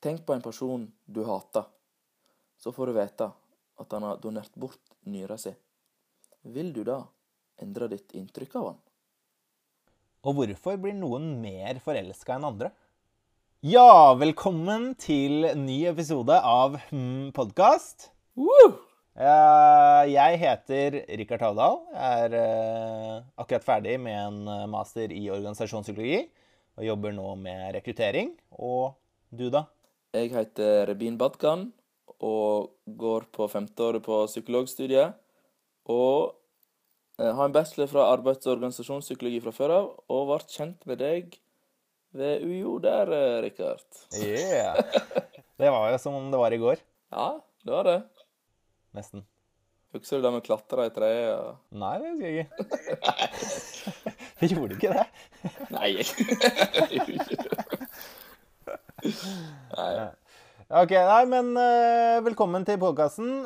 Tenk på en person du hater. Så får du vite at han har donert bort nyra si. Vil du da endre ditt inntrykk av han? Og hvorfor blir noen mer forelska enn andre? Ja, velkommen til ny episode av Hm podkast. Jeg heter Rikard Havdal. Jeg er eh, akkurat ferdig med en eh, master i organisasjonspsykologi og jobber nå med rekruttering. Og du, da? Jeg heter Rebin Badkan og går på femteåret på psykologstudiet. Og eh, har en bachelor fra arbeids- og organisasjonspsykologi fra før av, og ble kjent med deg ved UiO der, eh, Rikard. Yeah. Det var jo som om det var i går. Ja, det var det. Nesten. Husker du da vi klatra i treet? og- Nei, det husker jeg ikke. Vi gjorde ikke det. Nei, jeg gjorde ikke det. Nei. Ok, nei, men uh, velkommen til podkasten.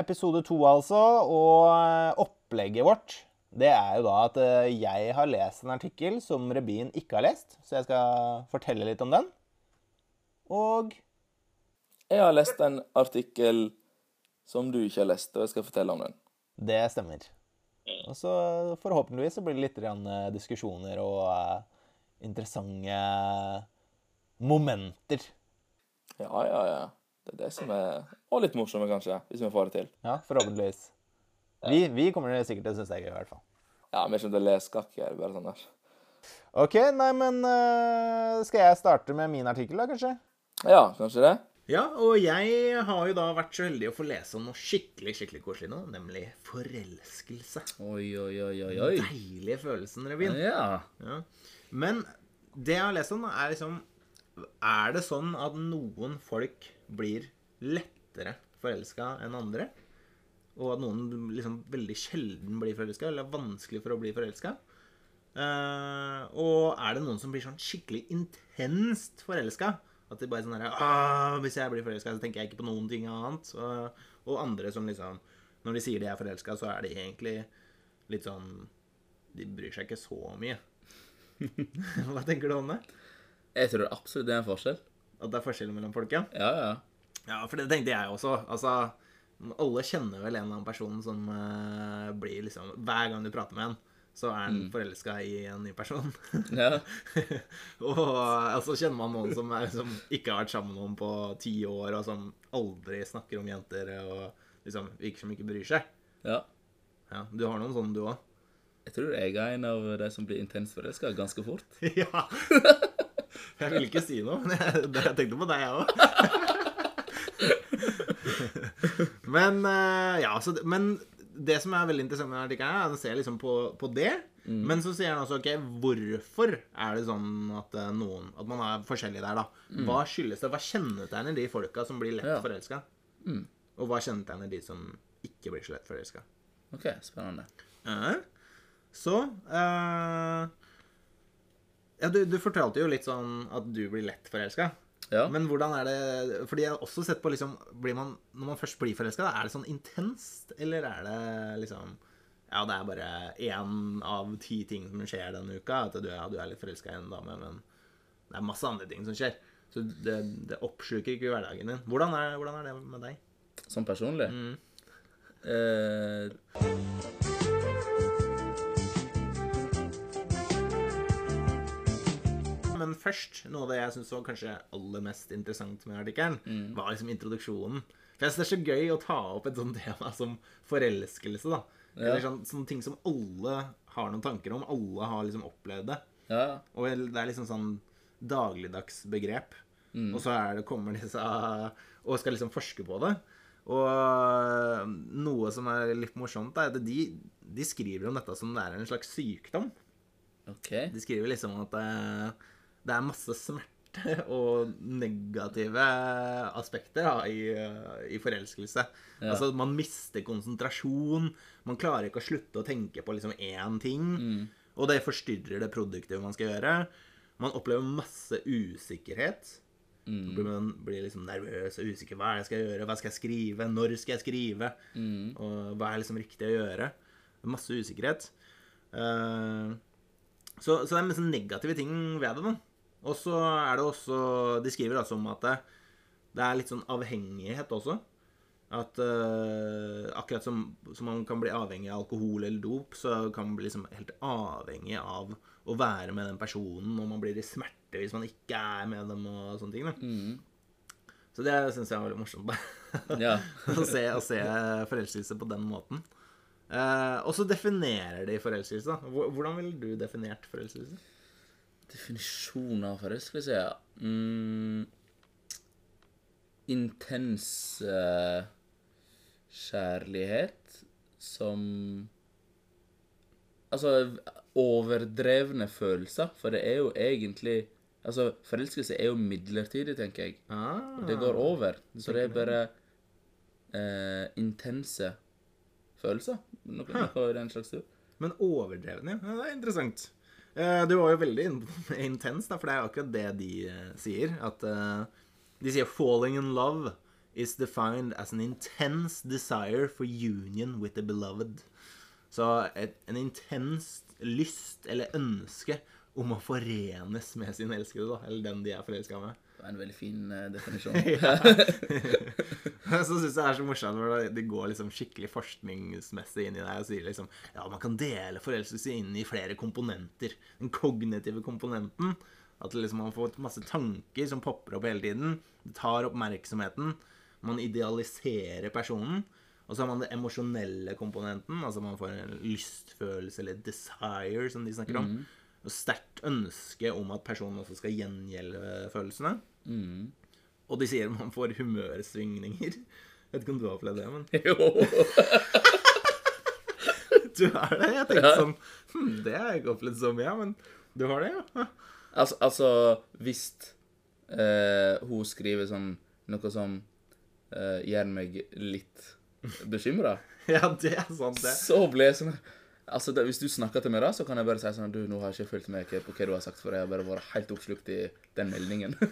episode to, altså. Og uh, opplegget vårt, det er jo da at eh, jeg har lest en artikkel som Rebin ikke har lest, så jeg skal fortelle litt om den. Og Jeg har lest en artikkel som du ikke har lest, og jeg skal fortelle om den. det stemmer. Og så forhåpentligvis så blir det litt eh, diskusjoner og eh, interessante momenter. Ja, ja, ja. Det er det som er Og litt morsomme, kanskje, hvis vi får det til. Ja, forhåpentligvis. Vi, vi kommer sikkert til å synes det er gøy, i hvert fall. Ja, vi kommer til å lese skakk her, bare sånn der. Ok, nei, men uh, skal jeg starte med min artikkel, da, kanskje? Ja, kanskje det? Ja, og jeg har jo da vært så heldig å få lese om noe skikkelig skikkelig koselig nå, nemlig forelskelse. Oi, oi, oi, oi, oi. Deilige følelsen, Revin. Ja. Ja. Men det jeg har lest om, da, er liksom Er det sånn at noen folk blir lettere forelska enn andre? Og at noen liksom veldig sjelden blir forelska, eller er vanskelig for å bli forelska? Uh, og er det noen som blir sånn skikkelig intenst forelska? At de bare sånn her «Ah, Hvis jeg blir forelska, så tenker jeg ikke på noen ting annet. Og, og andre som liksom Når de sier de er forelska, så er de egentlig litt sånn De bryr seg ikke så mye. Hva tenker du om det? Jeg tror absolutt det er en forskjell. At det er forskjell mellom folk, ja? Ja, ja. Ja, for det tenkte jeg også. Altså, alle kjenner vel en eller annen person som uh, blir liksom Hver gang du prater med en, så er han forelska i en ny person. Ja, og og så kjenner man noen som, er, som ikke har vært sammen med noen på ti år, og som aldri snakker om jenter, og liksom virker som ikke bryr seg. ja. Ja, Du har noen sånne, du òg? Jeg tror jeg er en av de som blir intenst forelska ganske fort. ja. Jeg vil ikke si noe, men jeg, jeg tenkte på deg, jeg òg. men eh, ja, så, men det som er veldig interessant med artikkelen, er at den ser liksom på, på det. Men så sier han også ok, hvorfor er det sånn at eh, noen At man er forskjellig der, da. Hva skyldes det? Hva kjennetegner de folka som blir lett Ja. forelska? Og hva kjennetegner de som ikke blir så lett forelska? OK, spennende. Ja. Så eh, Ja, du, du fortalte jo litt sånn at du blir lett forelska. Ja. Men hvordan er det Fordi jeg har også sett på liksom blir man, Når man først blir forelska, er det sånn intenst, eller er det liksom Ja, det er bare én av ti ting som skjer denne uka. At du, ja, du er litt forelska i en dame, men det er masse andre ting som skjer. Så det, det oppsluker ikke hverdagen din. Hvordan er, hvordan er det med deg? Sånn personlig? Eh, Men først, noe av det jeg syns var kanskje aller mest interessant med artikkelen, var liksom introduksjonen. For jeg synes det er så gøy å ta opp et sånt tema som forelskelse, da. Eller sånn, sånne ting som alle har noen tanker om. Alle har liksom opplevd det. ja. Og det er liksom sånn dagligdagsbegrep. Mm. Og så er det, kommer disse og skal liksom forske på det. Og noe som er litt morsomt, er at de, de skriver om dette som det er en slags sykdom. Okay. De skriver liksom at det, det er masse smerte og negative aspekter da, i, i forelskelse. Ja. Altså, man mister konsentrasjon. Man klarer ikke å slutte å tenke på liksom én ting. Og det forstyrrer det produktive man skal gjøre. Man opplever masse usikkerhet. Mm. blir man blir liksom nervøs og usikker. Hva er det jeg skal gjøre? Hva skal jeg skrive? Når skal jeg skrive? Og hva er liksom riktig å gjøre? Masse usikkerhet. Uh, så, så det er masse negative ting ved det. da. Og så er det også De skriver altså om at det, det er litt sånn avhengighet også. At uh, akkurat som, som man kan bli avhengig av alkohol eller dop, så kan man bli liksom helt avhengig av å være med den personen, og man blir i smerte hvis man ikke er med dem og sånne ting. Mm. Så det syns jeg var veldig morsomt. Å, se, å se forelskelse på den måten. Uh, og så definerer de forelskelse. da. Hvordan ville du definert forelskelse? Definisjon av vi ja. Mm, intens uh, kjærlighet som Altså overdrevne følelser, for det er jo egentlig Altså, forelskelse er jo midlertidig, tenker jeg. Ah, Det går over. Så det er bare eh, intense følelser. Noe, noe i den slags tur. Men overdrevne, ja. Det er interessant. Eh, du var jo veldig in intens, for det er akkurat det de eh, sier. At eh, de sier 'falling in love is defined as an intense desire for union with the beloved'. Så et, en intens lyst eller ønske om å forenes med sin elskede, da. Eller den de er forelska med. Det var en veldig fin uh, definisjon. så syns jeg det er så morsomt når de går liksom skikkelig forskningsmessig inn i det og sier liksom ja, man kan dele forelskelse inn i flere komponenter. Den kognitive komponenten. At liksom man får masse tanker som popper opp hele tiden. Det tar oppmerksomheten. Man idealiserer personen. Og så har man det emosjonelle komponenten. Altså man får en lystfølelse, eller desire, som de snakker om. Og sterkt ønske om at personen også skal gjengjelde følelsene. Mm. Og de sier man får humørsvingninger. Vet ikke om du har opplevd det, men jo. du har det? Jeg tenkte Ja. sånn hm, Det har jeg ikke opplevd så mye, men du har det, ja? Altså, altså hvis eh, hun skriver sånn noe som eh, gjør meg litt bekymra, Ja, det er sant, det. så blir jeg sånn Altså, da, Hvis du snakker til meg da, så kan jeg bare si sånn Du, nå har jeg ikke fulgt med på hva du har sagt, for jeg har bare vært helt oppslukt i den meldingen.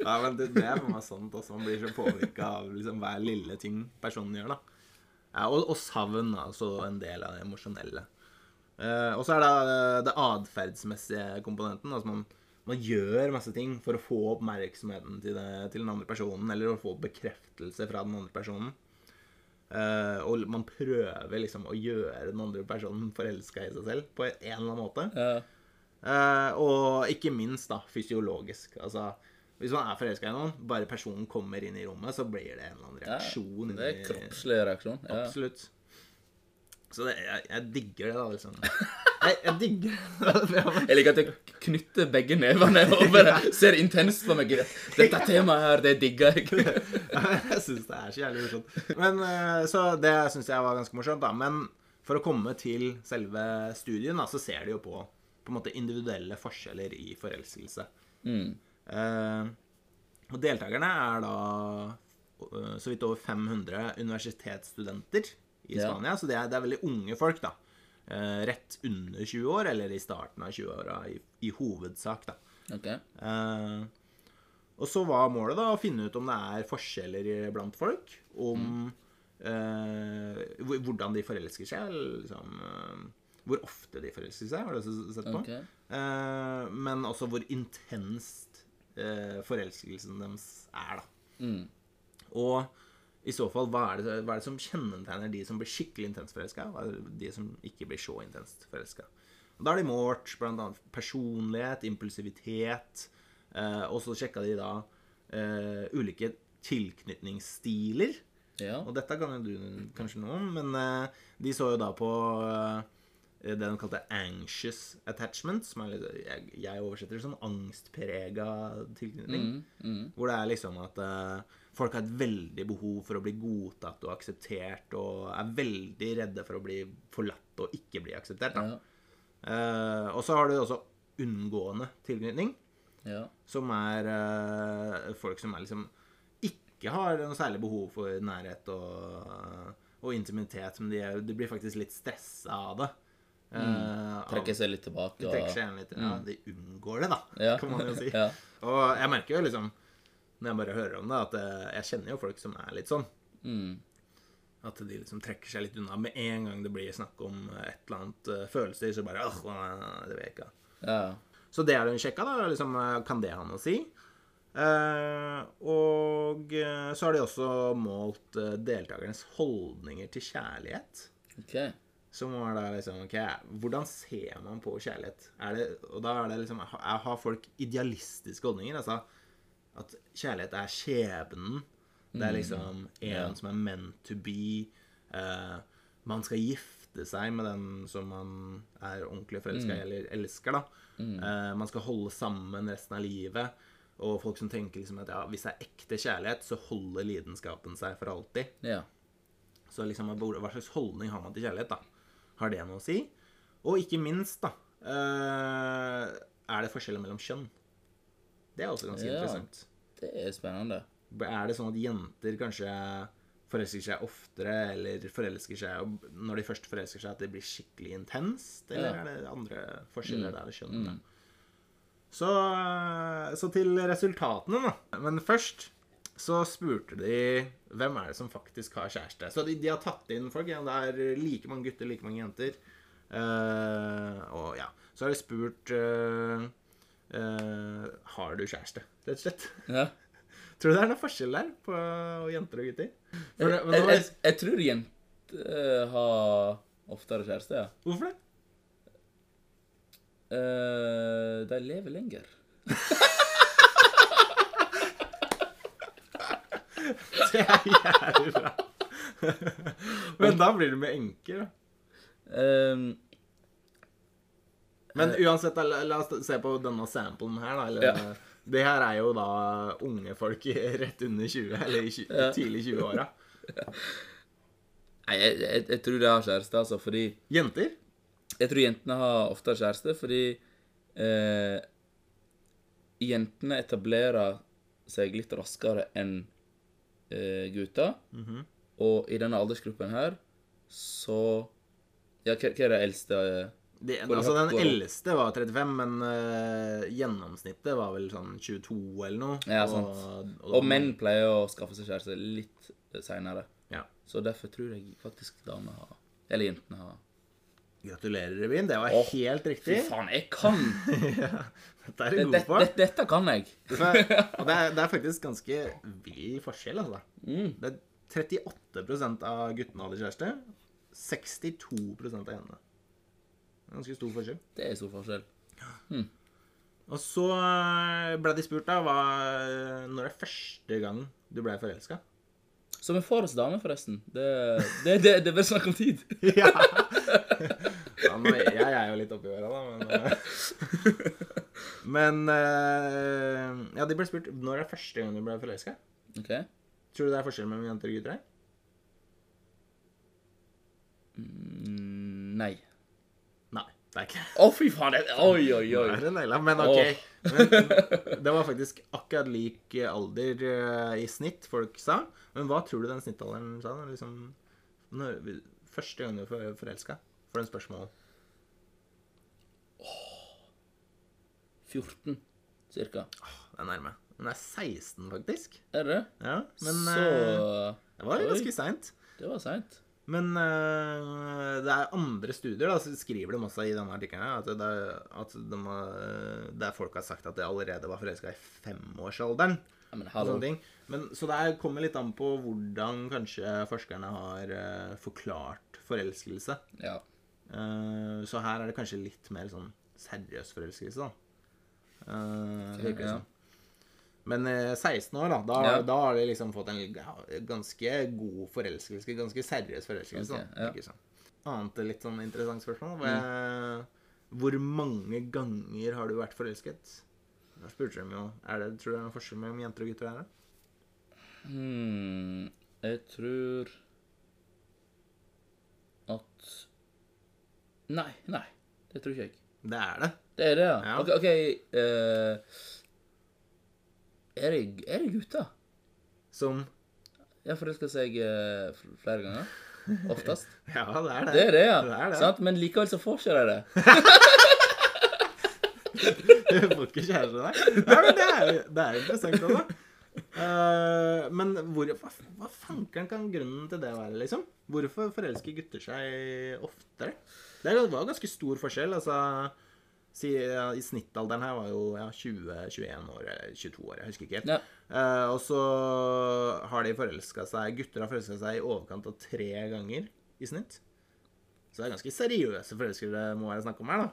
Ja, men det, det er meg sånt også. Man blir så påvirka av liksom hver lille ting personen gjør, da. Ja, og, og savn, altså en del av det emosjonelle. Eh, og så er det eh, det atferdsmessige komponenten. Altså man, man gjør masse ting for å få oppmerksomheten til, det, til den andre personen, eller å få bekreftelse fra den andre personen. Eh, og man prøver liksom å gjøre den andre personen forelska i seg selv på en eller annen måte. ja. Uh, og ikke minst da, fysiologisk. Altså, hvis man er forelska i noen, bare personen kommer inn i rommet, så blir det en eller annen ja. reaksjon. Det er kroppslig reaksjon. Ja. Absolutt. Så det, jeg, jeg digger det, da, liksom. Jeg, jeg digger. Jeg liker at jeg knytter begge nevene og bare ser intenst på meg. Dette temaet her, det digger jeg. jeg syns det er så jævlig morsomt. Men, eh, så det syns jeg var ganske morsomt, da. Men for å komme til selve studien, da, så ser de jo på på måte individuelle forskjeller i forelskelse. Mm. Eh, og deltakerne er da eh, så vidt over 500 universitetsstudenter i Ja. Spania. Så det er, det er veldig unge folk, da. Eh, rett under 20 år, eller i starten av 20-åra i, i hovedsak, da. Okay. Eh, og så var målet da å finne ut om det er forskjeller blant folk. Om eh, hvordan de forelsker seg. Eller liksom, hvor ofte de forelsker seg, har også sett på. Okay. Eh, men også hvor intenst eh, forelskelsen deres er, da. Mm. Og i så fall, hva er, det, hva er det som kjennetegner de som blir skikkelig intenst forelska, og de som ikke blir så intenst forelska? Da har de målt bl.a. personlighet, impulsivitet, eh, og så sjekka de da eh, ulike tilknytningsstiler. Ja. Og dette kan jo du kanskje noe om, men eh, de så jo da på eh, det de kalte anxious attachment, som er litt, jeg, jeg oversetter det som angstprega tilknytning. Mm, mm. Hvor det er liksom at eh, folk har et veldig behov for å bli godtatt og akseptert, og er veldig redde for å bli forlatt og ikke bli akseptert. Ja. Uh, og så har du også unngående tilknytning, Ja. som er uh, folk som er liksom ikke har noe særlig behov for nærhet og, og intimitet, men de, er, de blir faktisk litt stressa av det. Eh, av- Trekker seg litt tilbake. de seg igjen litt. Ja, de unngår det, da, kan man jo si. Ja. Og jeg merker jo liksom, når jeg bare hører om det, at eh, jeg kjenner jo folk som er litt sånn. Mm. At de liksom trekker seg litt unna. Med en gang det blir snakk om et eller annet eh, følelser, så bare åh, det vil jeg ikke ja. Så det har hun sjekka, da. Liksom, eh, kan det ha noe å si? Eh, og eh, så har de også målt eh, deltakernes holdninger til kjærlighet. OK. Som var da liksom OK, hvordan ser man på kjærlighet? Er det, og da er det liksom ha- Har folk idealistiske holdninger? Altså at kjærlighet er skjebnen. Det er liksom en Ja. som er meant to be. Uh, man skal gifte seg med den som man er ordentlig forelska i eller elsker. da. Eh, man skal holde sammen resten av livet. Og folk som tenker liksom at ja, hvis det er ekte kjærlighet, så holder lidenskapen seg for alltid. Ja. Så liksom, hva slags holdning har man til kjærlighet, da? Har det noe å si? Og ikke minst, da uh, Er det forskjeller mellom kjønn? Det er også ganske Ja. interessant. Det er spennende. Er det sånn at jenter kanskje forelsker seg oftere, eller forelsker seg Når de først forelsker seg, at det blir skikkelig intenst? Eller Ja. er det andre forskjeller der det kjønn? Mm. Så, så til resultatene, da. Men først så spurte de hvem er det som faktisk har kjæreste. Så de, de har tatt inn folk. Ja, det er like mange gutter, like mange jenter. Uh, og ja. Så har de spurt eh, eh, Har du kjæreste, rett og slett. Ja. Tror du det er noe forskjell der på jenter og gutter? Det, Jeg, er- jeg, jeg tror jenter eh, har oftere kjæreste, ja. Hvorfor det? Uh, de lever lenger. Det er jævlig bra. Men da blir du med enker, da. Ehm, Men uansett, la, la oss se på denne samplen her, da. Eller, Ja. Det her er jo da unge folk rett under 20, eller i tjue- Ja. tidlig 20-åra. nei, jeg, jeg, jeg tror de har kjæreste, altså, fordi Jenter? Jeg tror jentene har oftere kjæreste fordi eh, jentene etablerer seg litt raskere enn eh, gutta. Mhm. Og i denne aldersgruppen her så Ja, hva, hva er det eldste eh, De, altså, den eldste var 35, men uh, gjennomsnittet var vel sånn 22 eller noe. Ja, og, sant. og, Og menn pleier å skaffe seg kjæreste litt seinere. Ja. Så derfor tror jeg faktisk damene har Eller jentene har Gratulerer, Revin. Det var Åh, helt Fy faen, jeg kan! Dette er du god på. dette, dette kan jeg. Så, og det er, det er faktisk ganske vill forskjell, altså. Mm. Det er 38% av guttene hadde kjæreste. 62% av jentene. Ganske stor forskjell. Det er stor forskjell. Og så eh, ble de spurt, da, hva, når er første gang du ble forelska? Som en fars dame, forresten. Det, det, det, det er bare snakk om tid. ja. ja nå, jeg er jo litt oppi åra, da, men eh, Men eh, Ja, de ble spurt når er første gang du ble forelska. Ok? Tror du det er forskjell mellom jenter og gutter her? Mm, nei. Å, fy faen! Det, oi, oi, oi. det naila, men ok. Men, det var faktisk akkurat lik alder eh, i snitt, folk sa. Men hva tror du den snittalderen sa? Liksom, når, første gang du var forelska? For den spørsmålet. 14, cirka. Det er nærme. Den er 16, faktisk. Er det? Ja, men Så eh, det var ganske seint. Det var seint. Men uh, det er andre studier, da, så skriver de også i denne artikkelen at, det at de har, der folk har sagt at de allerede var forelska i femårsalderen. Ja, men og sånne ting. Men, så det er- kommer litt an på hvordan kanskje forskerne har uh, forklart forelskelse. Ja. Uh, så her er det kanskje litt mer sånn seriøs forelskelse, da. Eh, virker det ja. som. Men eh, 16 år, da, da, Ja. da har de liksom fått en ganske god forelskelse. Ganske seriøs forelskelse. Okay, ja. det som. Annet litt sånn interessant spørsmål. Mm. Hvor mange ganger har du vært forelsket? Da spurte de jo er det, Tror du det er noen forskjell mellom jenter og gutter her? Hmm, jeg tror at Nei, nei. Det tror ikke jeg. Det er det. Det er det, ja. Ja. OK, ok, eh, er, det, er det gutter? Som Ja, forelsker seg eh, flere ganger? Oftest? Ja, det er det. Det er det, ja. Det er det. Sant? Men likevel så får ikke de det. Du får ikke kjæreste, nei? Nei, men det er, det er interessant også. Uh, men hvor, hva, hva fankeren kan grunnen til det være, liksom? Hvorfor forelsker gutter seg oftere? Det var ganske stor forskjell. Altså Si, ja, I snittalderen her var jo ja, 20-21 år, eller 22 år, jeg husker ikke helt. Ja. Uh, og så har de forelska seg Gutter har forelska seg i overkant av tre ganger i snitt. Så det er ganske seriøse forelskere det må være snakk om her, da.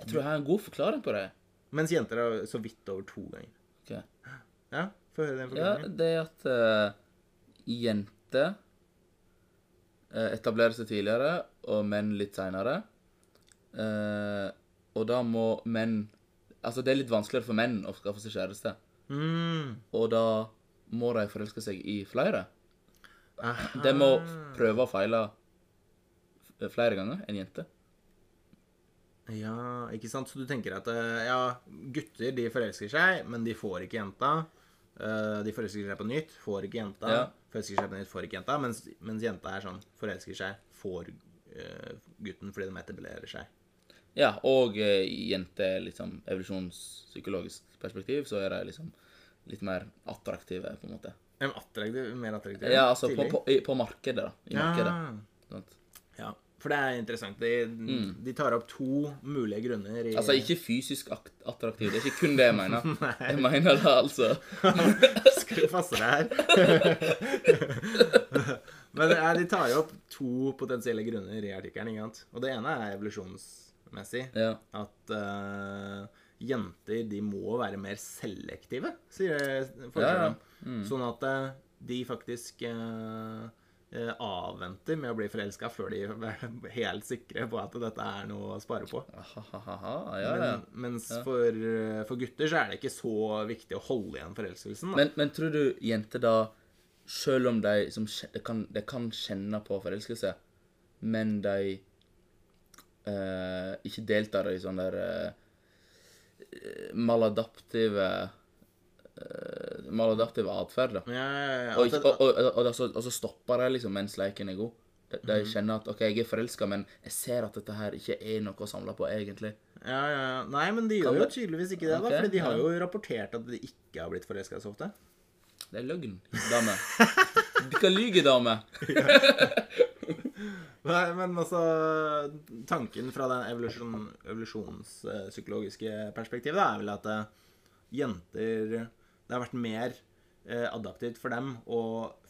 Jeg tror jeg har en god forklaring på det. Mens jenter er så vidt over to ganger. Ok. Ja, få høre den Ja, det er at uh, jenter eh, etablerer seg tidligere, og menn litt seinere. Eh, og da må menn Altså, det er litt vanskeligere for menn å skaffe seg kjæreste. Mm. Og da må de forelske seg i flere. Aha. De må prøve og feile flere ganger enn jenter. Ja, ikke sant? Så du tenker at eh, ja, gutter de forelsker seg, men de får ikke jenta. Eh, De forelsker seg på nytt, får ikke jenta. Ja. Forelsker seg på nytt, får ikke jenta. Mens, mens jenta er sånn forelsker seg, får eh, gutten fordi de etablerer seg. Ja, og eh, i jenter, liksom evolusjonspsykologisk perspektiv, så er de liksom litt mer attraktive, på en måte. Attraktiv, mer attraktiv Ja, altså på, på, i- på markedet, da. I markedet. Ja. Sant? ja, for det er interessant. De, de tar opp to mulige grunner i Altså ikke fysisk attraktiv, det er ikke kun det jeg mener. Jeg mener det altså Skal du passe deg her? Men ja, de tar jo opp to potensielle grunner i artikkelen. Og det ene er evolusjonsmessig. Ja. At uh, jenter de må være mer selektive, sier Ja, ja. mm. Sånn at eh, de faktisk eh, avventer med å bli forelska før de er helt sikre på at dette er noe å spare på. Ha-ha-ha, ja, ja. Men, mens for, eh, for gutter så er det ikke så viktig å holde igjen forelskelsen. Men, men tror du jenter da, selv om de, som, kje- de, kan, de kan kjenne på forelskelse, men de eh, ikke deltar i sånn der eh, maladaptive eh, Maladaptive atferd, da. ja, ja, ja. Og, og, og, og, og, så, så stopper de liksom mens leken er god. De, de Mhm. kjenner at OK, jeg er forelska, men jeg ser at dette her ikke er noe å samle på, egentlig. Ja, ja, ja. Nei, men de gjør jo tydeligvis ikke det, okay, da. For de har jo rapportert at de ikke har blitt forelska så ofte. Det er løgn, dame. Kan lyge, dame. Nei, men altså Tanken fra det evolusjon, evolusjonspsykologiske perspektivet da, er vel at uh, jenter Det har vært mer uh, adaptivt for dem å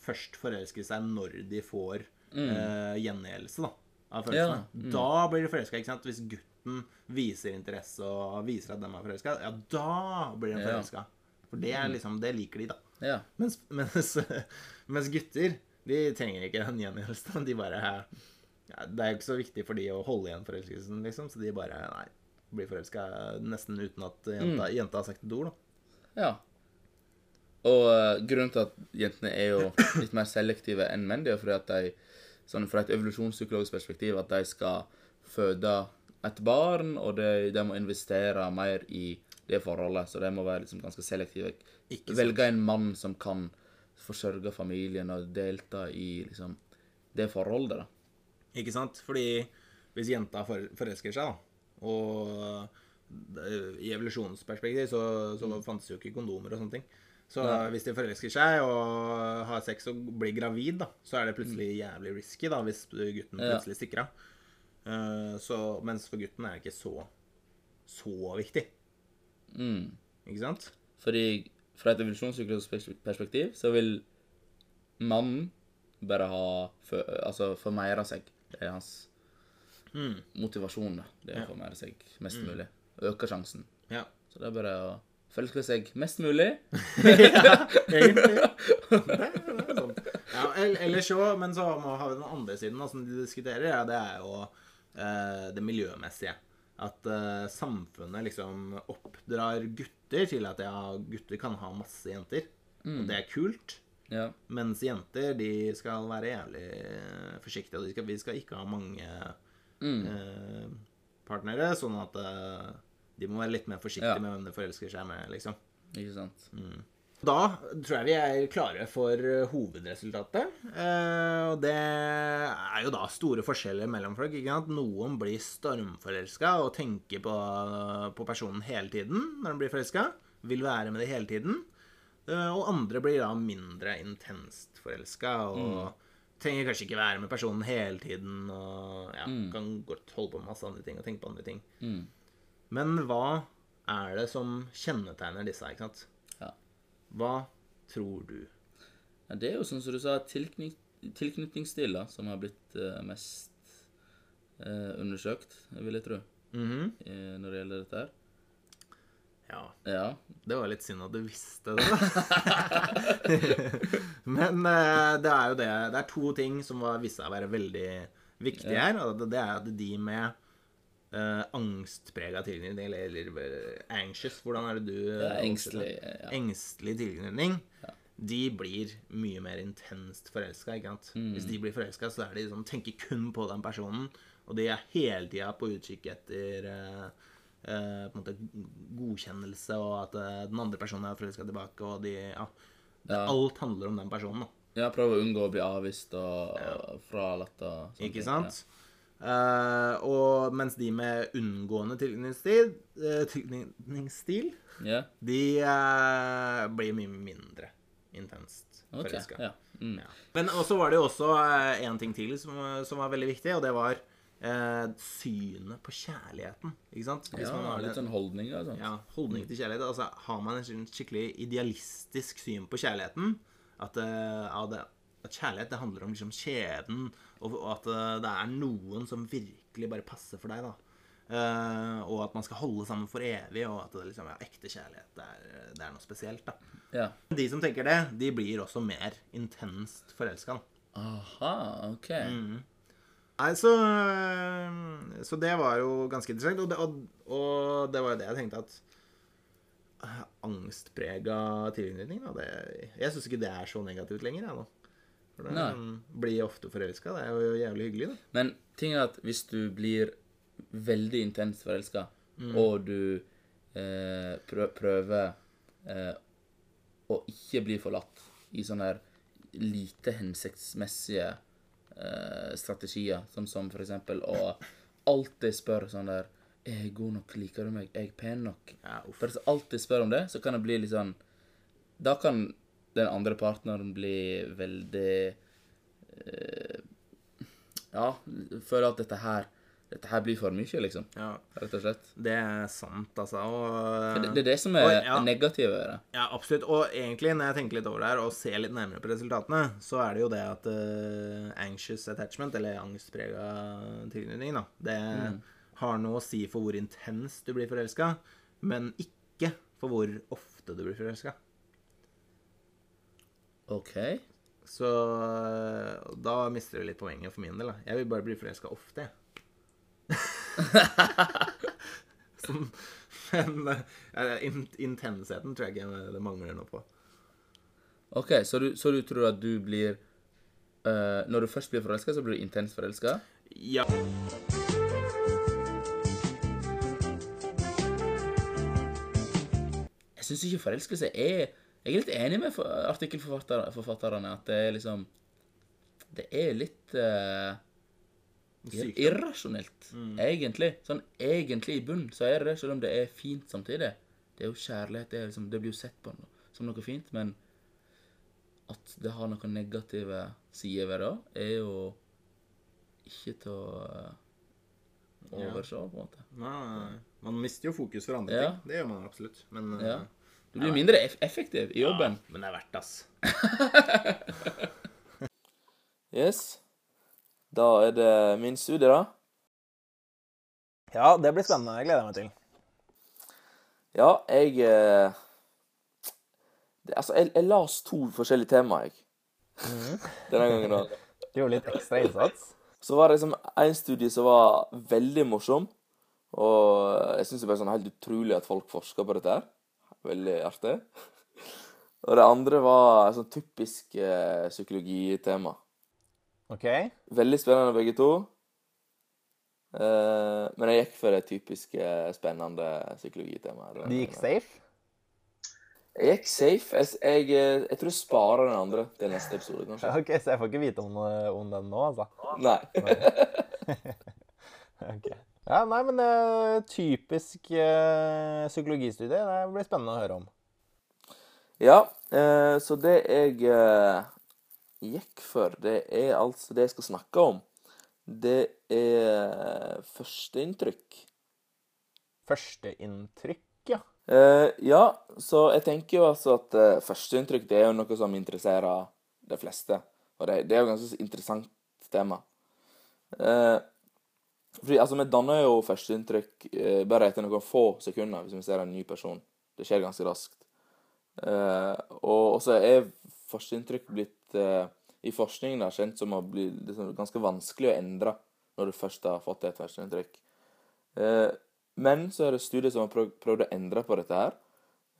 først forelske seg når de får uh, gjengjeldelse av følelsene. Ja, mm. Da blir de forelska, ikke sant? Hvis gutten viser interesse og viser at de er forelska, ja, da blir de forelska. For det, er liksom, det liker de, da. Ja. Mens, mens, mens gutter, de trenger ikke den gjengjeldelsen. De bare ja, Det er jo ikke så viktig for de å holde igjen forelskelsen, liksom. Så de bare nei, blir forelska nesten uten at jenta, jenta har sagt et ord, da. ja. Og uh, grunnen til at jentene er jo litt mer selektive enn menn, det er jo fordi at de, sånn fra et evolusjonspsykologisk perspektiv, at de skal føde et barn, og de, de må investere mer i det forholdet. Så de må være liksom ganske selektive. Velge en mann som kan forsørge familien og delta i liksom det forholdet, da. Ikke sant? Fordi hvis jenta forelsker seg, da, og i evolusjonsperspektiv så, så fantes jo ikke kondomer og sånne ting. Så Nei. hvis de forelsker seg og har sex og blir gravid, da, så er det plutselig jævlig risky da, hvis gutten plutselig stikker av. Eh, så, mens for gutten er det ikke så, så viktig. Mm. Ikke sant? Fordi fra et evolusjonspsykologisk perspektiv så vil mannen bare ha for, altså formeire seg. Det er hans Mm. motivasjon. da. Det å formeire seg mest mulig. Øke sjansen. Ja. Så det er bare å følge seg mest mulig. ja, egentlig. Det, det er sånn. Ja, eller så, men så har vi den andre siden da, som de diskuterer, ja, det er jo eh, det miljømessige. At eh, samfunnet liksom oppdrar gutter til at ja, gutter kan ha masse jenter. Og det er kult. Ja. Mens jenter de skal være jævlig eh, forsiktige. Og skal, vi skal ikke ha mange eh, partnere, sånn at eh, de må være litt mer forsiktige Ja. med hvem de forelsker seg med. liksom. Ikke sant? Da tror jeg vi er klare for eh, hovedresultatet. Eh, og det er jo da store forskjeller mellom folk. ikke sant? Noen blir stormforelska og tenker på, på personen hele tiden når de blir forelska. Vil være med det hele tiden. Eh, og andre blir da mindre intenst forelska og trenger kanskje ikke være med personen hele tiden. Og ja, kan godt holde på med masse andre ting og tenke på andre ting. Men hva er det som kjennetegner disse, ikke sant? Ja. Hva tror du? Ja, det er jo sånn som du sa, tilknyt, tilknytningsstil da, som har blitt uh, mest uh, undersøkt, vil jeg tro, -hmm. uh, når det gjelder dette her. Ja, Ja. det var litt synd at du visste det. Men eh, det er jo det. Det er to ting som var, viste seg å være veldig viktige her. og Det er at de med uh, angstprega tilknytning, eller, eller eh, anxious Hvordan er det du eh, er engstelig. Ja. Engstelig tilknytning. De blir mye mer intenst forelska. Mm. Hvis de blir forelska, så er de liksom, tenker kun på den personen. Og de er hele tida på utkikk etter eh, eh, på en måte godkjennelse, og at eh, den andre personen er forelska tilbake, og de Ja. Ja. Alt handler om den personen, da. ja, prøve å unngå å bli avvist og fralatt og sånt. Ikke sant? Uh, og mens de med unngående tilknytningsstil, uh, tilknytningsstil yeah. de uh, blir mye mindre intenst forelska. yeah. Mm. Ja. Men også var det jo også én ting til som, som var veldig viktig, og det var eh, synet på kjærligheten. Ikke sant? Hvis ja, man har litt sånn holdning, da, ja, holdning til kjærlighet. Altså, har man en sånn skikkelig idealistisk syn på kjærligheten, at, eh, ja, det, at kjærlighet det handler om liksom skjebnen, og, og at eh, det er noen som virkelig bare passer for deg, da. Uh, og at man skal holde sammen for evig, og at det liksom, ja, ekte kjærlighet det er, det er noe spesielt. da. Ja. De som tenker det, de blir også mer intenst forelska. Aha, ok. Mm. Nei, så, så det var jo ganske interessant. Og det, og, og det var jo det jeg tenkte at eh, Angstprega tilknytning, da det, Jeg syns ikke det er så negativt lenger, jeg, nå. For det Nei. um, blir ofte forelska. Det er jo jævlig hyggelig, da. Men ting er at hvis du blir veldig intenst forelska, Mm. og du eh, prø prøver eh, å ikke bli forlatt i sånne her lite hensiktsmessige eh, strategier, sånn som for eksempel å alltid spørre sånn der Er jeg god nok? Liker du meg? Er jeg pen nok? Ja. For hvis jeg alltid spør om det, så kan det bli litt sånn Da kan den andre partneren bli veldig eh, Ja, føle at dette her Dette her blir for mye, liksom. Ja, Rett og slett. det er sant, altså. Og, Det, det er det som er Oi, ja. negativt ved det. Ja, absolutt. Og egentlig, når jeg tenker litt over det her og ser litt nærmere på resultatene, så er det jo det at uh, anxious attachment, eller angstprega tilknytning, da, det har noe å si for hvor intenst du blir forelska, men ikke for hvor ofte du blir forelska. OK. Så eh, da mister du litt poenget for min del. da. Jeg vil bare bli forelska ofte, jeg. men eh, in intensiteten tror jeg ikke det mangler noe på. ok, Så du, så du tror at du blir uh, Når du først blir forelska, så blir du intenst forelska? Ja. Jeg syns ikke forelskelse er Jeg er litt enig med artikkelforfatterne at det er liksom Det er litt eh, Irrasjonelt, egentlig. Sånn egentlig i bunnen så er det det, selv om det er fint samtidig. Det er jo kjærlighet. Det, er liksom, det blir jo sett på som noe fint, men at det har noen negative sider ved det, er jo ikke til å eh, overse, på en måte. Nei, man mister jo fokus for andre Ja. ting. Det gjør man absolutt. Men, Ja. eh, Du blir mindre eff effektiv i jobben. Ja, men det er verdt, ass. Yes. Da er det min studie, da. Ja, det blir spennende. Jeg gleder meg til. Ja, jeg eh, det, Altså, jeg, jeg las to forskjellige temaer, jeg. Denne gangen, da. Du gjorde litt ekstra innsats. Så var det liksom en studie som var veldig morsom. Og jeg syns det er sånn helt utrolig at folk forsker på dette her. Veldig artig. Og det andre var et sånn typisk eh, psykologitema. OK. Veldig spennende begge to. Eh, men jeg gikk for det typiske spennende psykologitemaet. De gikk safe? Jeg gikk safe. Jeg, jeg, eh, jeg tror jeg sparer den andre til neste episode, kanskje. OK, så jeg får ikke vite om, om den nå, altså? Nei. Ok. Ja, nei, men eh, typisk eh, psykologistudie. Det blir spennende å høre om. Ja, eh, så det jeg eh, gikk for, det er altså det jeg skal snakke om. Det er førsteinntrykk. førsteinntrykk, ja. Eh, ja, så jeg tenker jo altså at eh, førsteinntrykk det er jo noe som interesserer de fleste. Og det, det er jo et ganske interessant tema. Eh, fordi altså, vi danner jo førsteinntrykk eh, bare etter noen få sekunder hvis vi ser en ny person. Det skjer ganske raskt. Eh, og så er førsteinntrykk blitt eh, i forskningen da, kjent som å bli liksom, ganske vanskelig å endre når du først har fått et førsteinntrykk. Eh, men så er det studier som har prøvd, å endre på dette her.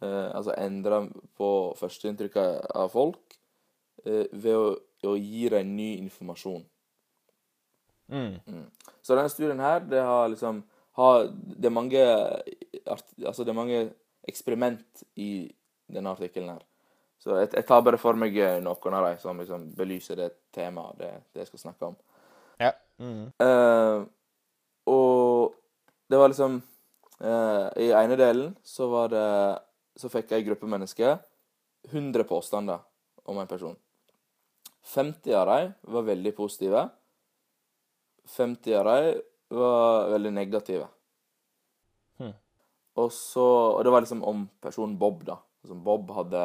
Eh, altså endre på førsteinntrykket av folk eh, ved å, å gi dem ny informasjon. Mm. Så denne studien her, det har liksom har, Det er mange Altså, det er mange eksperiment i denne artikkelen her. Så jeg, jeg tar bare for meg eh, noen av dem som liksom belyser det temaet det, det jeg skal snakke om. Ja. Mm. Uh, og det var liksom uh, I ene delen så var det Så fikk ei gruppe mennesker 100 påstander om en person. 50 av dem var veldig positive. 50 av dem var veldig negative. Hmm. Og så Og det var liksom om personen Bob, da. Altså Bob hadde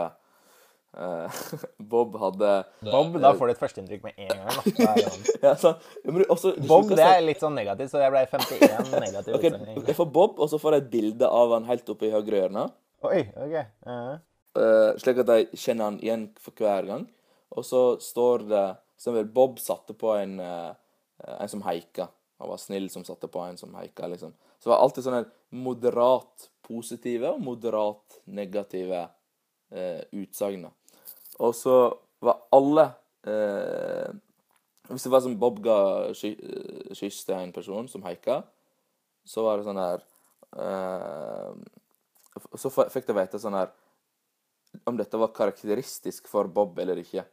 Bob hadde Bob, da får du et førsteinntrykk med en gang. Da. Det- ja, så, men også, Bob, det er litt sånn negativt, så jeg ble 51 negativ. Ok. Jeg får Bob, og så får jeg et bilde av han helt oppe i høyre hjørne. Oi, OK. Uh -huh. uh, slik at jeg kjenner han igjen for hver gang. Og så står det som vel Bob satte på en, uh, en som haika. Han var snill som satte på en som haika, liksom. Så det var alltid sånne moderat positive og moderat negative uh, utsagn. Og så var alle eh, Hvis det var som Bob ga sky, eh, kyss til en person som haika, så var det sånn her eh, Så fikk de vite sånn her om dette var karakteristisk for Bob eller ikke.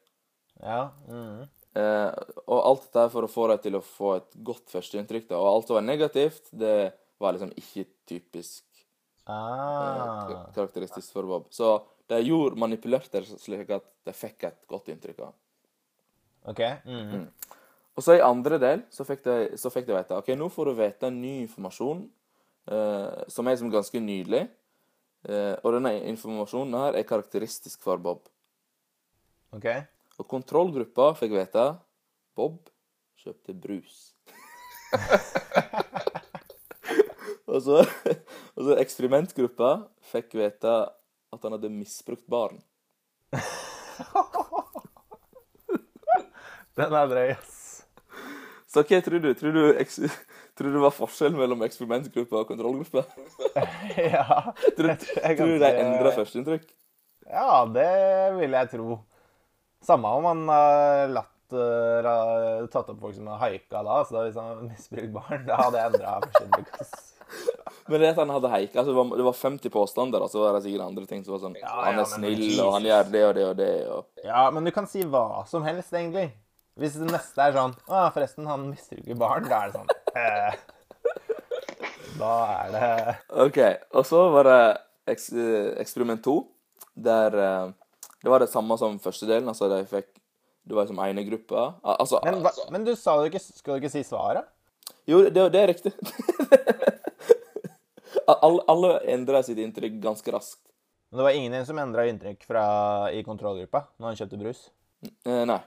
ja. Mm. Eh, og alt dette for å få dem til å få et godt førsteinntrykk. Og alt som var negativt, det var liksom ikke typisk Ah. eh, karakteristisk for Bob. Så de gjorde, manipulerte det slik at de fikk et godt inntrykk av. OK. Mm. Og så i andre del så fikk de, så fikk de vite ok, nå får du vite ny informasjon eh, som er som ganske nydelig. Eh, og denne informasjonen her er karakteristisk for Bob. OK. Og kontrollgruppa fikk vite Bob kjøpte brus. og, så, og så eksperimentgruppa fikk vite at han hadde misbrukt barn. Den er drøy, ass. Så hva tror du? Tror du, tror du var forskjell mellom eksperimentgruppe og kontrollgruppe? ja. Tror, Jeg tror jeg tror du de endra førsteinntrykk? Ja, det vil jeg tro. Samme om han har latt uh, tatt opp folk som har haika da. Så da hvis han har misbrukt barn, da hadde jeg endra førsteinntrykk. Men det at han hadde haika altså det, var, 50 påstander, og så var det sikkert andre ting som var sånn Ja, Han er ja, snill, og han gjør det og det og det, og Ja, men du kan si hva som helst, egentlig. Hvis det neste er sånn Å, forresten, han misbruker barn. Da er det sånn eh, Da er det OK. Og så var det eks, eh, eksperiment to, der eh, Det var det samme som første delen. Altså de fikk Det var som ene gruppa. Altså Men, hva, men du sa du ikke Skal du ikke si svaret? Jo, det, det er riktig. alle, alle endra sitt inntrykk ganske raskt. Men det var ingen som endra inntrykk fra, i kontrollgruppa når han kjøpte brus? N nei.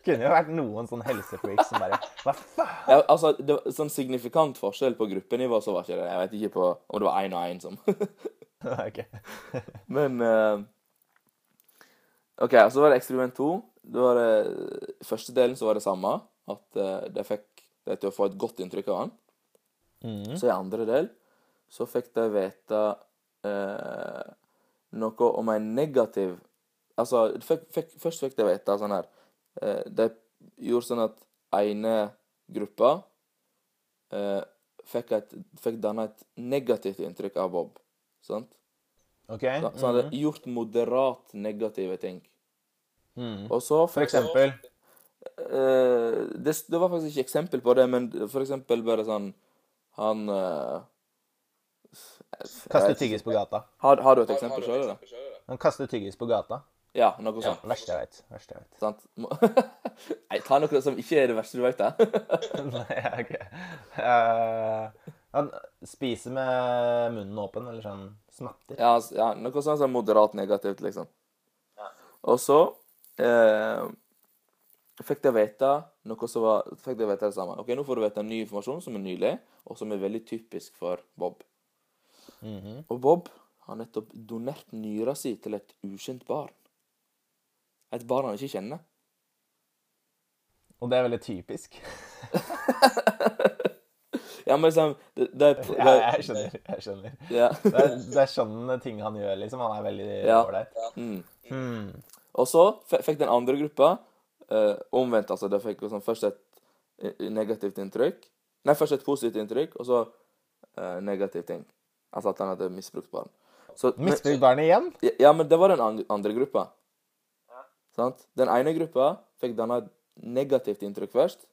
Kunne jo vært noen sånn helsefreaks som bare Hva faen? Ja, altså, det var sånn signifikant forskjell på gruppenivå, så var ikke det. Jeg vet ikke på om det var én og én som Men uh, OK, så var det eksperiment to. Det var det, første delen så var det samme. At uh, de fikk de til å få et godt inntrykk av han. Mhm. Så i andre del så fikk de vite eh, noe om en negativ Altså, fikk, fikk, først fikk de vite sånn her eh, De gjorde sånn at ene gruppa eh, fikk, et, fikk danna et negativt inntrykk av Bob. Sant? Okay. Så, så han hadde gjort moderat negative ting. Mm. Og så For eksempel Eh, det, det var faktisk ikke eksempel på det, men for eksempel bare sånn Han Kaster jeg kaste vet ikke. tyggis på gata. Har, har du et eksempel sjøl? Han kaster tyggis på gata. Ja, noe sånt. Verste jeg vet. Verste jeg veit. Sant? Nei, ta noe som ikke er det verste du vet, da. Nei, ok. Uh, Han spiser med munnen åpen, eller sånn smatter. Ja, ja noe sånn som moderat negativt, liksom. Og så eh, fikk jeg vite noe som var Fikk de vite det samme. OK, nå får du vite ny informasjon som er nylig, og som er veldig typisk for Bob. Mhm. Og Bob har nettopp donert nyra si til et ukjent barn. Et barn han ikke kjenner. Og det er veldig typisk. Ja, men liksom det, det, det, Ja, jeg skjønner. jeg skjønner. ja. Det er, det er sånne ting han gjør, liksom. Han er veldig Ja. Mm. Mm. Hmm. Og så fikk den andre gruppa eh, omvendt. altså Det fikk liksom først et eh, negativt inntrykk. Nei, først et positivt inntrykk, og så eh, negativ ting. Altså at han hadde misbrukt barn. Misbrukt barn igjen? ja, ja, men det var den andre gruppa. Sant? Den ene gruppa fikk danna negativt inntrykk først.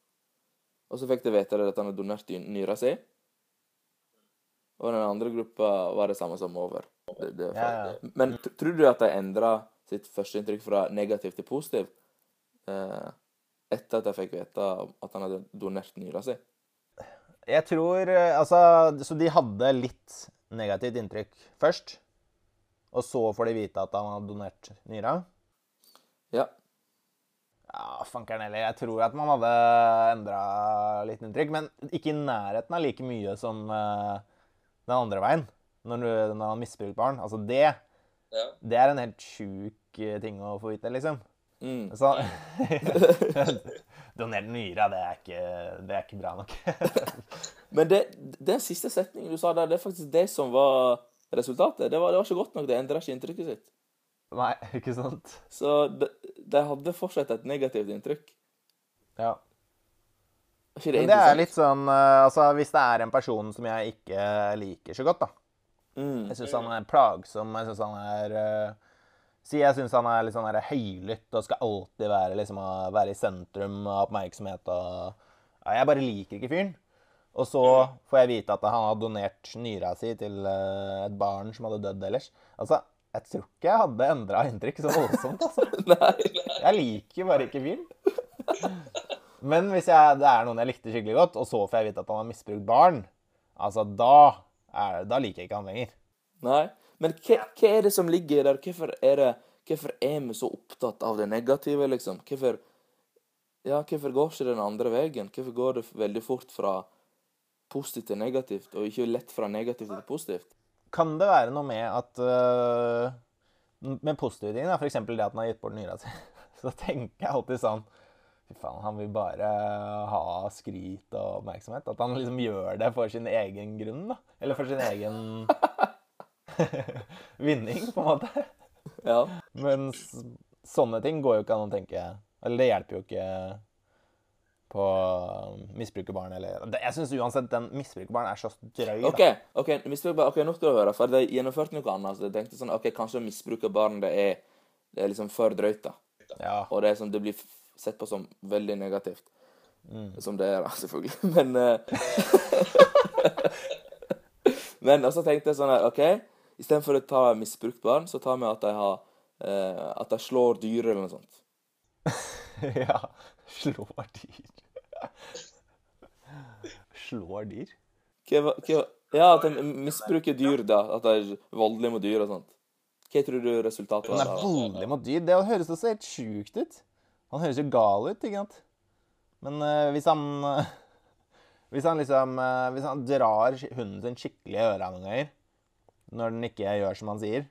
Og så fikk de vite at han hadde donert nyra si. Og den andre gruppa var det samme som over. Det, det, Ja, ja. Men tror du at de endra sitt førsteinntrykk fra negativt til positivt eh, etter at jeg fikk vite at han hadde donert nyra si? Jeg tror eh, Altså, så de hadde litt negativt inntrykk først. Og så får de vite at han har donert nyra. Ja. Ja, fankeren heller. Jeg tror at man hadde endra litt inntrykk. Men ikke i nærheten av like mye som uh, den andre veien. Når, du, når han misbruker barn. Altså, det, det er en helt sjuk eh, ting å få vite, liksom. Mm. Så Donert nyre, det er ikke, det er ikke bra nok. Men det, den siste setningen du sa der, det er faktisk det som var resultatet. Det var, det var ikke godt nok. Det endra ikke inntrykket sitt. Nei, ikke sant? Så de, de hadde fortsatt et negativt inntrykk. Ja. Ikke det Men det er litt sånn eh, Altså, hvis det er en person som jeg ikke liker så godt, da. Mm. Jeg syns han er plagsom. Jeg syns han er eh, Si jeg syns han er litt sånn høylytt og skal alltid være, liksom, være i sentrum av oppmerksomhet og ja, Jeg bare liker ikke fyren. Og så får jeg vite at han har donert nyra si til eh, et barn som hadde dødd ellers. Altså, jeg tror ikke jeg hadde endra inntrykk så voldsomt, altså. Nei. Jeg liker bare ikke fyren. Men hvis jeg, det er noen jeg likte skikkelig godt, og så får jeg vite at han har misbrukt barn, altså da, er, da liker jeg ikke han lenger. Nei. Men hva, hva er det som ligger der? Hvorfor er, det, hvorfor er vi så opptatt av det negative, liksom? Hvorfor, ja, hvorfor går ikke den andre veien? Hvorfor går det veldig fort fra positivt til negativt, og ikke lett fra negativt til positivt? Kan det være noe med at uh, Med positive ting, f.eks. det at han har gitt bort nyra si, så tenker jeg alltid sånn Fy faen, han vil bare ha skryt og oppmerksomhet. At han liksom gjør det for sin egen grunn, da. Eller for sin egen vinning, på en måte. Ja. Men sånne ting går jo ikke an å tenke Eller det hjelper jo ikke på misbrukerbarn eller Jeg syns uansett den misbrukerbarn er så drøy, da. OK, ok, misbruk, ok, nå skal du høre. For de gjennomførte noe annet. Så jeg tenkte sånn, ok, Kanskje misbrukerbarn det er, det er liksom for drøyt. da. Ja. Og det, er sånn, det blir sett på som veldig negativt. Mm. Som det er, da, selvfølgelig. Men uh, Men også tenkte jeg sånn her, OK, istedenfor å ta misbrukt barn, så tar vi at de har eh, At de slår dyr eller noe sånt. ja. Slår dyr. Slår dyr? Hva, hva, ja, at de misbruker dyr, da. At de er voldelige mot dyr og sånt. Hva tror du resultatet var? er voldelig mot dyr. Det høres også helt sjukt ut. Han høres jo gal ut, ikke sant? Men eh, hvis han eh, Hvis han liksom eh, Hvis han drar hunden sin skikkelig i øra noen ganger, når den ikke gjør som han sier,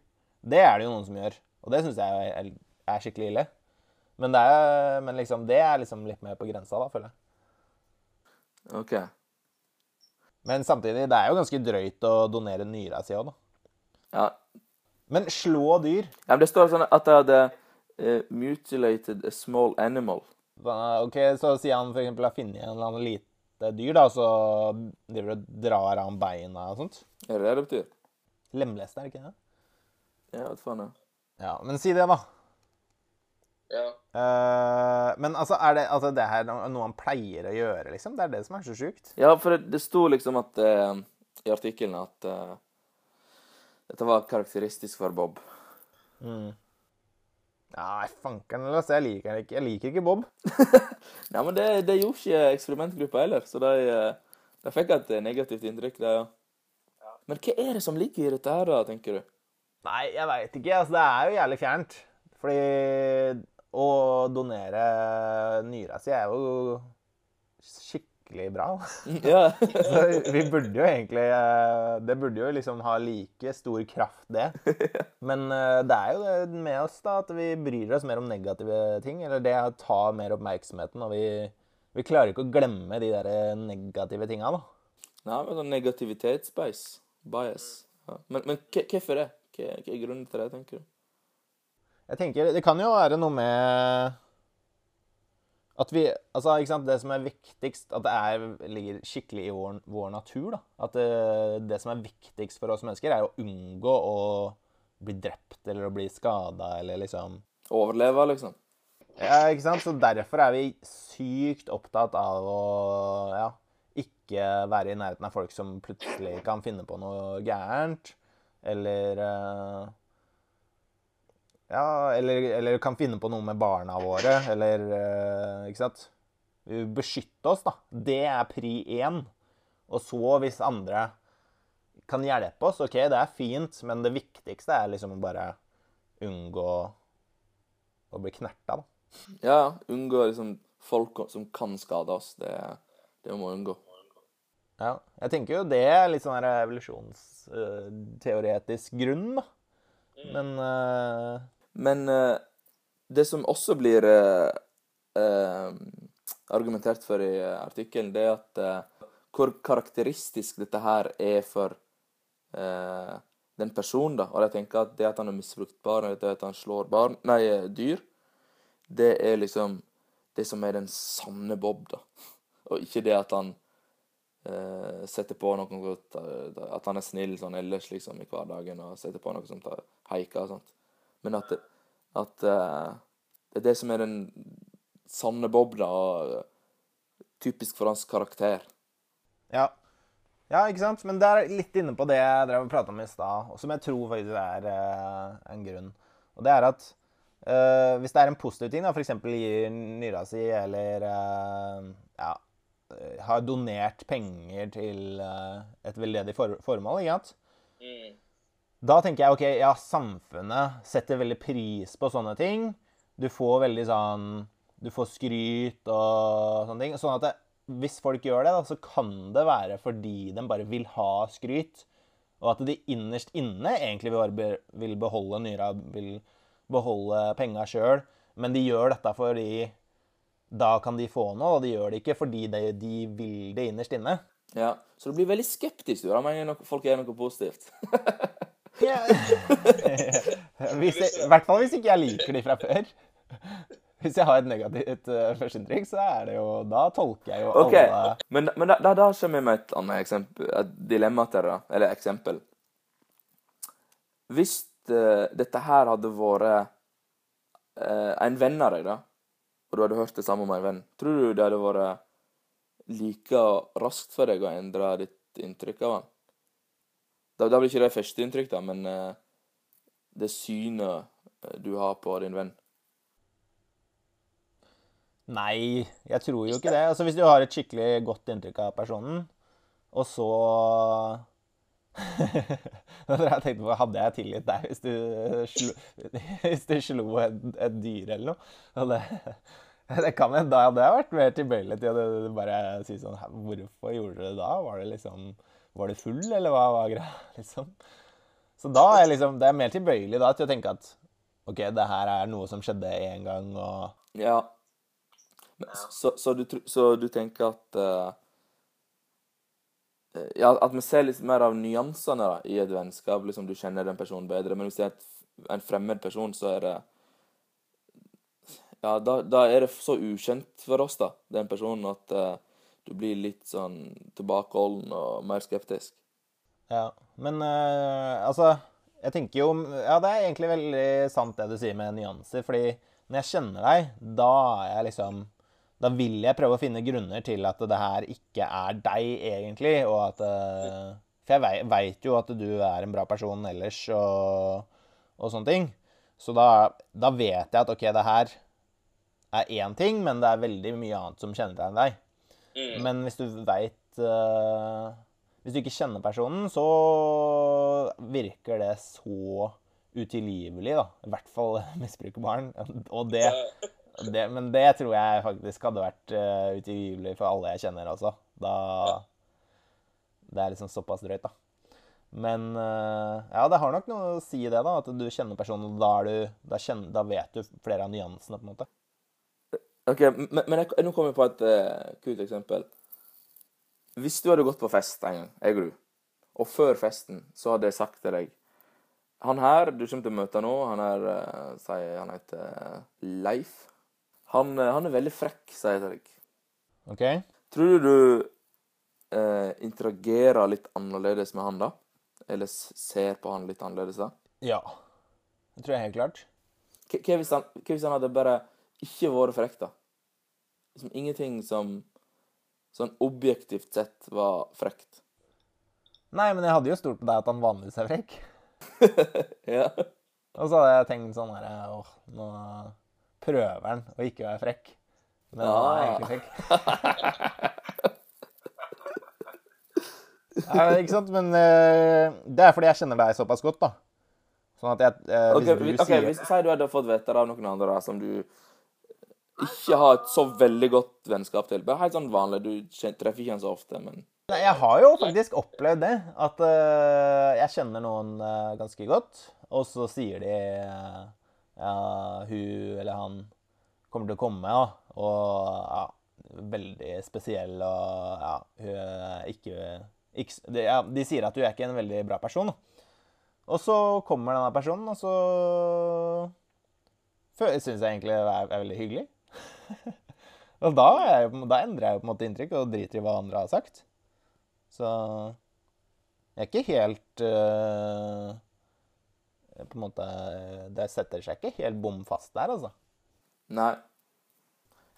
det er det jo noen som gjør. Og det syns jeg er, er skikkelig ille. Men, det er, men liksom, det er liksom litt mer på grensa, da, føler jeg. OK. Men samtidig, det er jo ganske drøyt å donere nyra si òg, da. Ja. Men slå dyr ja, men det står sånn at det hadde uh, mutilated a small animal. Ok, Så sier han f.eks. har funnet en eller annen lite dyr, da, så driver du og drar av beina og sånt. Er det det det betyr? Lemleste, er det ikke det? Ja, vet faen. jeg. Ja, men si det, da. Ja. Uh, men altså, er det, altså, det her noe han pleier å gjøre, liksom? Det er det som er så sjukt. Ja, for det, det sto liksom at uh, i artikkelen at uh, dette var karakteristisk for Bob. Nei, fankeren, altså. Jeg liker ikke. Jeg liker ikke Bob. Nei, men det, det gjorde ikke eksperimentgruppa heller, så de, De fikk et negativt inntrykk, det, ja. Men hva er det som ligger i dette her, da, tenker du? Nei, jeg veit ikke. Altså, det er jo jævlig fjernt. Fordi å donere nyra si er jo skikkelig bra. Ja. Så vi burde jo egentlig eh, Det burde jo liksom ha like stor kraft, det. Men eh, det er jo det med oss da, at vi bryr oss mer om negative ting. Eller det å ta mer oppmerksomheten. Og vi, vi klarer ikke å glemme de der negative tinga, da. Nei, men sånn negativitetsbias. Bias. Ja. Men, men hvorfor det? Hva, hva er grunnen til det, tenker du? Jeg tenker, Det kan jo være noe med at vi Altså, ikke sant, det som er viktigst At det er, ligger skikkelig i vår, vår natur, da. At det, det som er viktigst for oss mennesker, er å unngå å bli drept eller å bli skada eller liksom Overleve, liksom? Ja, ikke sant? Så derfor er vi sykt opptatt av å ja, ikke være i nærheten av folk som plutselig kan finne på noe gærent. Eller eh, Ja, eller, eller kan finne på noe med barna våre, eller eh, Ikke sant? Beskytte oss, da. Det er pri én. Og så, hvis andre kan hjelpe oss, OK, det er fint, men det viktigste er liksom bare unngå å bli knerta, da. Ja, unngå liksom folk som kan skade oss. Det, det må unngå. Ja, jeg tenker jo det er litt sånn evolusjonsteoretisk grunn, da. Men uh... Men uh, det som også blir eh, argumentert for i artikkelen, det er at hvor karakteristisk dette her er for eh, den personen, da. Og jeg tenker at det at han er misbrukt barn, det at han slår barn, nei, dyr, det er liksom det som er den sanne Bob, da. Og ikke det at han eh, setter på noe godt, At han er snill sånn ellers, liksom, i hverdagen, og setter på noe som tar haika og sånt. Men at, at eh, det er det som er den sanne Bob, da, og typisk for hans karakter. ja. ja, ikke sant? Men det er litt inne på det jeg drev og prata om i stad, og som jeg tror faktisk er eh, en grunn. Og det er at Uh, hvis det er en positiv ting, f.eks. gir nyra si eller uh, ja, har donert penger til eh, et veldedig for formål, ikke sant? Da tenker jeg ok, ja, samfunnet setter veldig pris på sånne ting. Du får veldig sånn Du får skryt og sånne ting. Sånn at det, hvis folk gjør det, da, så kan det være fordi de bare vil ha skryt. Og at de innerst inne egentlig vil beholde nyra, vil beholde penga sjøl. Men de gjør dette fordi da kan de få noe, og de gjør det ikke fordi de, de vil det innerst inne. Ja, Så du blir veldig skeptisk du, da, noe, folk gjør noe positivt. Ja. hvis jeg, I hvert fall hvis ikke jeg liker de fra før. Hvis jeg har et negativt uh, førsteinntrykk, så er det jo Da tolker jeg jo okay. alle men, men da, da, da kommer jeg med et annet eksempel, et dilemma til det. Eller eksempel. Hvis uh, dette her hadde vært uh, en venn av deg, da, og du hadde hørt det samme om en venn, tror du det hadde vært like raskt for deg å endre ditt inntrykk av han? Da, da blir ikke det første inntrykk, da, men eh, det synet eh, du har på din venn. Nei, jeg tror jo ikke det. Altså Hvis du har et skikkelig godt inntrykk av personen, og så jeg tenkte på Hadde jeg tilgitt deg hvis du slo, hvis du slo et, et dyr eller noe? Og det, det kan jeg, Da hadde jeg vært mer tilbøyelig til å bare si sånn Hvorfor gjorde du det da? Var det liksom Var du full, eller hva var greia? Liksom. Så da er jeg liksom Det er mer tilbøyelig da til å tenke at OK, det her er noe som skjedde én gang, og Ja. Så, så, du, så du tenker at eh, Ja, at vi ser litt mer av nyansene da, i et vennskap. liksom Du kjenner den personen bedre. Men hvis det er en fremmed person, så er det Ja, da, da er det så ukjent for oss, da, den personen, at uh, du blir litt sånn tilbakeholden og mer skeptisk. Ja, men uh, altså Jeg tenker jo Ja, det er egentlig veldig sant det du sier med nyanser, fordi når jeg kjenner deg, da er jeg liksom Da vil jeg prøve å finne grunner til at det her ikke er deg, egentlig, og at eh, For jeg veit jo at du er en bra person ellers og, og sånne ting. Så da, da vet jeg at OK, det her er én ting, men det er veldig mye annet som kjennetegner deg. Men hvis du veit uh, Hvis du ikke kjenner personen, så virker det så utilgivelig, da. I hvert fall misbrukerbarn. Og det, det Men det tror jeg faktisk hadde vært uh, utilgivelig for alle jeg kjenner også. Da Det er liksom såpass drøyt, da. Men uh, ja, det har nok noe å si, det, da. At du kjenner personen, og da, du, da, kjenner, da vet du flere av nyansene, på en måte. OK, men, men jeg, nå kommer jeg på et uh, kult eksempel. Hvis du hadde gått på fest en gang, jeg og du, og før festen så hadde jeg sagt til deg Han her du kommer til å møte nå, han er uh, sier han heter Leif. Han, uh, han, er veldig frekk, sier jeg til deg. Ok. Tror du du interagerer litt annerledes med han da? Eller ser på han litt annerledes da? Ja. Det tror jeg helt klart. Hva hvis, hvis han hadde bare ikke vært frekk, da? Liksom ingenting som sånn objektivt sett var frekt. Nei, men jeg hadde jo stolt på deg at han vanligvis er frekk. ja. Og så hadde jeg tenkt sånn herre Åh, nå prøver han å ikke være frekk. Men han er egentlig frekk. ja, ikke sant? Men uh, det er fordi jeg kjenner deg såpass godt, da. Sånn at jeg uh, Hvis okay, du okay, sier hvis, Si du hadde fått vite det av noen andre da, som du ikke har et så veldig godt vennskap til. Bare helt sånn vanlig. Du treffer ikke han så ofte, men Nei, Jeg har jo faktisk opplevd det. At uh, jeg kjenner noen uh, ganske godt, og så sier de uh, ja, hun eller han kommer til å komme, ja. Og ja, veldig spesiell og ja, hun er ikke, ikke de, ja, de sier at hun er ikke en veldig bra person. Og så kommer denne personen, og så syns jeg egentlig det er, er veldig hyggelig. og da, jeg, da, endrer jeg jo på en måte inntrykk og driter i hva andre har sagt. Så jeg er ikke helt uh, På en måte Det setter seg ikke helt bom fast der, altså. Nei.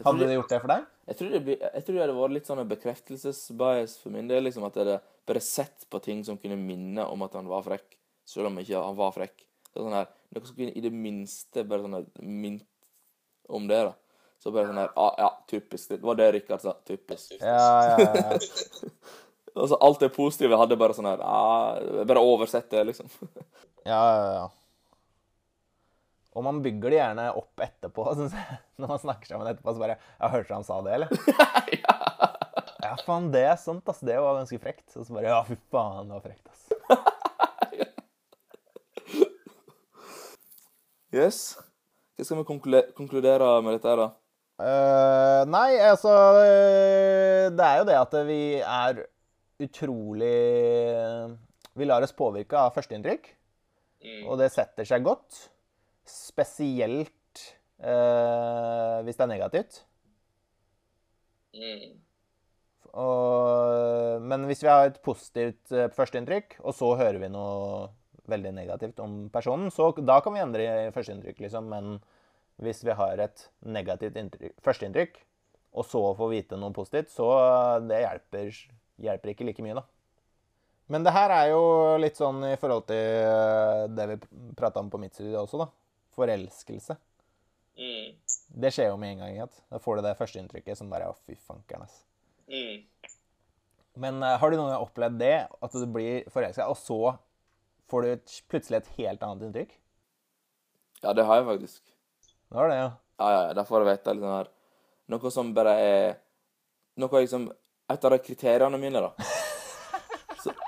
Hadde det gjort det for deg? Jeg tror det, jeg tror det hadde vært litt sånn en bekreftelsesbias for min del. liksom At jeg hadde bare sett på ting som kunne minne om at han var frekk, selv om ikke han var frekk. Så sånn her, Noe som kunne i det minste bare sånn mint om det. da så bare sånn her ah, Ja, typisk. Det var det Rikard sa. Typisk. Ja, ja, ja. altså, alt det positive hadde bare sånn her ah, Bare oversett det, liksom. ja, ja, ja. Og man bygger det gjerne opp etterpå, syns jeg. Når man snakker sammen etterpå, så bare Jeg hørte han sa det, eller? ja. ja, faen, det er sant, ass. Det var ganske frekt. Og så bare Ja, fy faen, det var frekt, ass. yes. Hva skal vi konkludere med dette, her, da? Uh, nei, altså Det er jo det at vi er utrolig Vi lar oss påvirke av førsteinntrykk. Mm. Og det setter seg godt. Spesielt eh, hvis det er negativt. Mm. Og, men hvis vi har et positivt uh, førsteinntrykk, og så hører vi noe veldig negativt om personen, så da kan vi endre førsteinntrykk, liksom. Men hvis vi har et negativt førsteinntrykk, og så får vite noe positivt, så det hjelper, hjelper ikke like mye, da. Men det her er jo litt sånn i forhold til eh, det vi prata om på mitt studie også, da. Forelskelse. Mm. Det skjer jo med en gang. Ikke? Da får du det førsteinntrykket som bare Å, fy fankeren, ass. Mm. Men uh, har du noen gang opplevd det? At du blir forelska, og så får du et, plutselig et helt annet inntrykk? Ja, det har jeg faktisk. Det var det, ja. Ja, ja, da får jeg vite litt sånn her Noe som bare er Noe liksom Et av de kriteriene mine, da.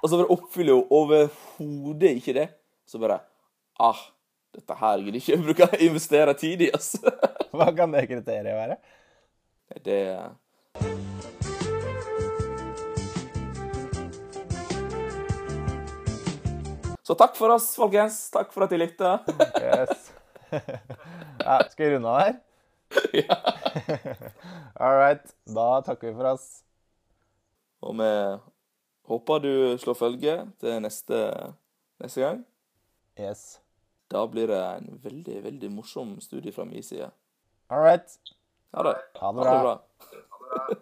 Og så bare oppfyller jo overhodet ikke det. Så bare Ah, dette her gidder ikke jeg bruke å investere tid i, altså. Hva kan det kriteriet være? Det Så takk for oss, folkens. Takk for at de lytta. Yes. ja, skal vi runde av her? ja. All right. Da takker vi for oss. Og vi håper du slår følge til neste, neste gang. Yes. Da blir det en veldig, veldig morsom studie fra min side. All right. Ha det. Ha det bra. Ha det bra.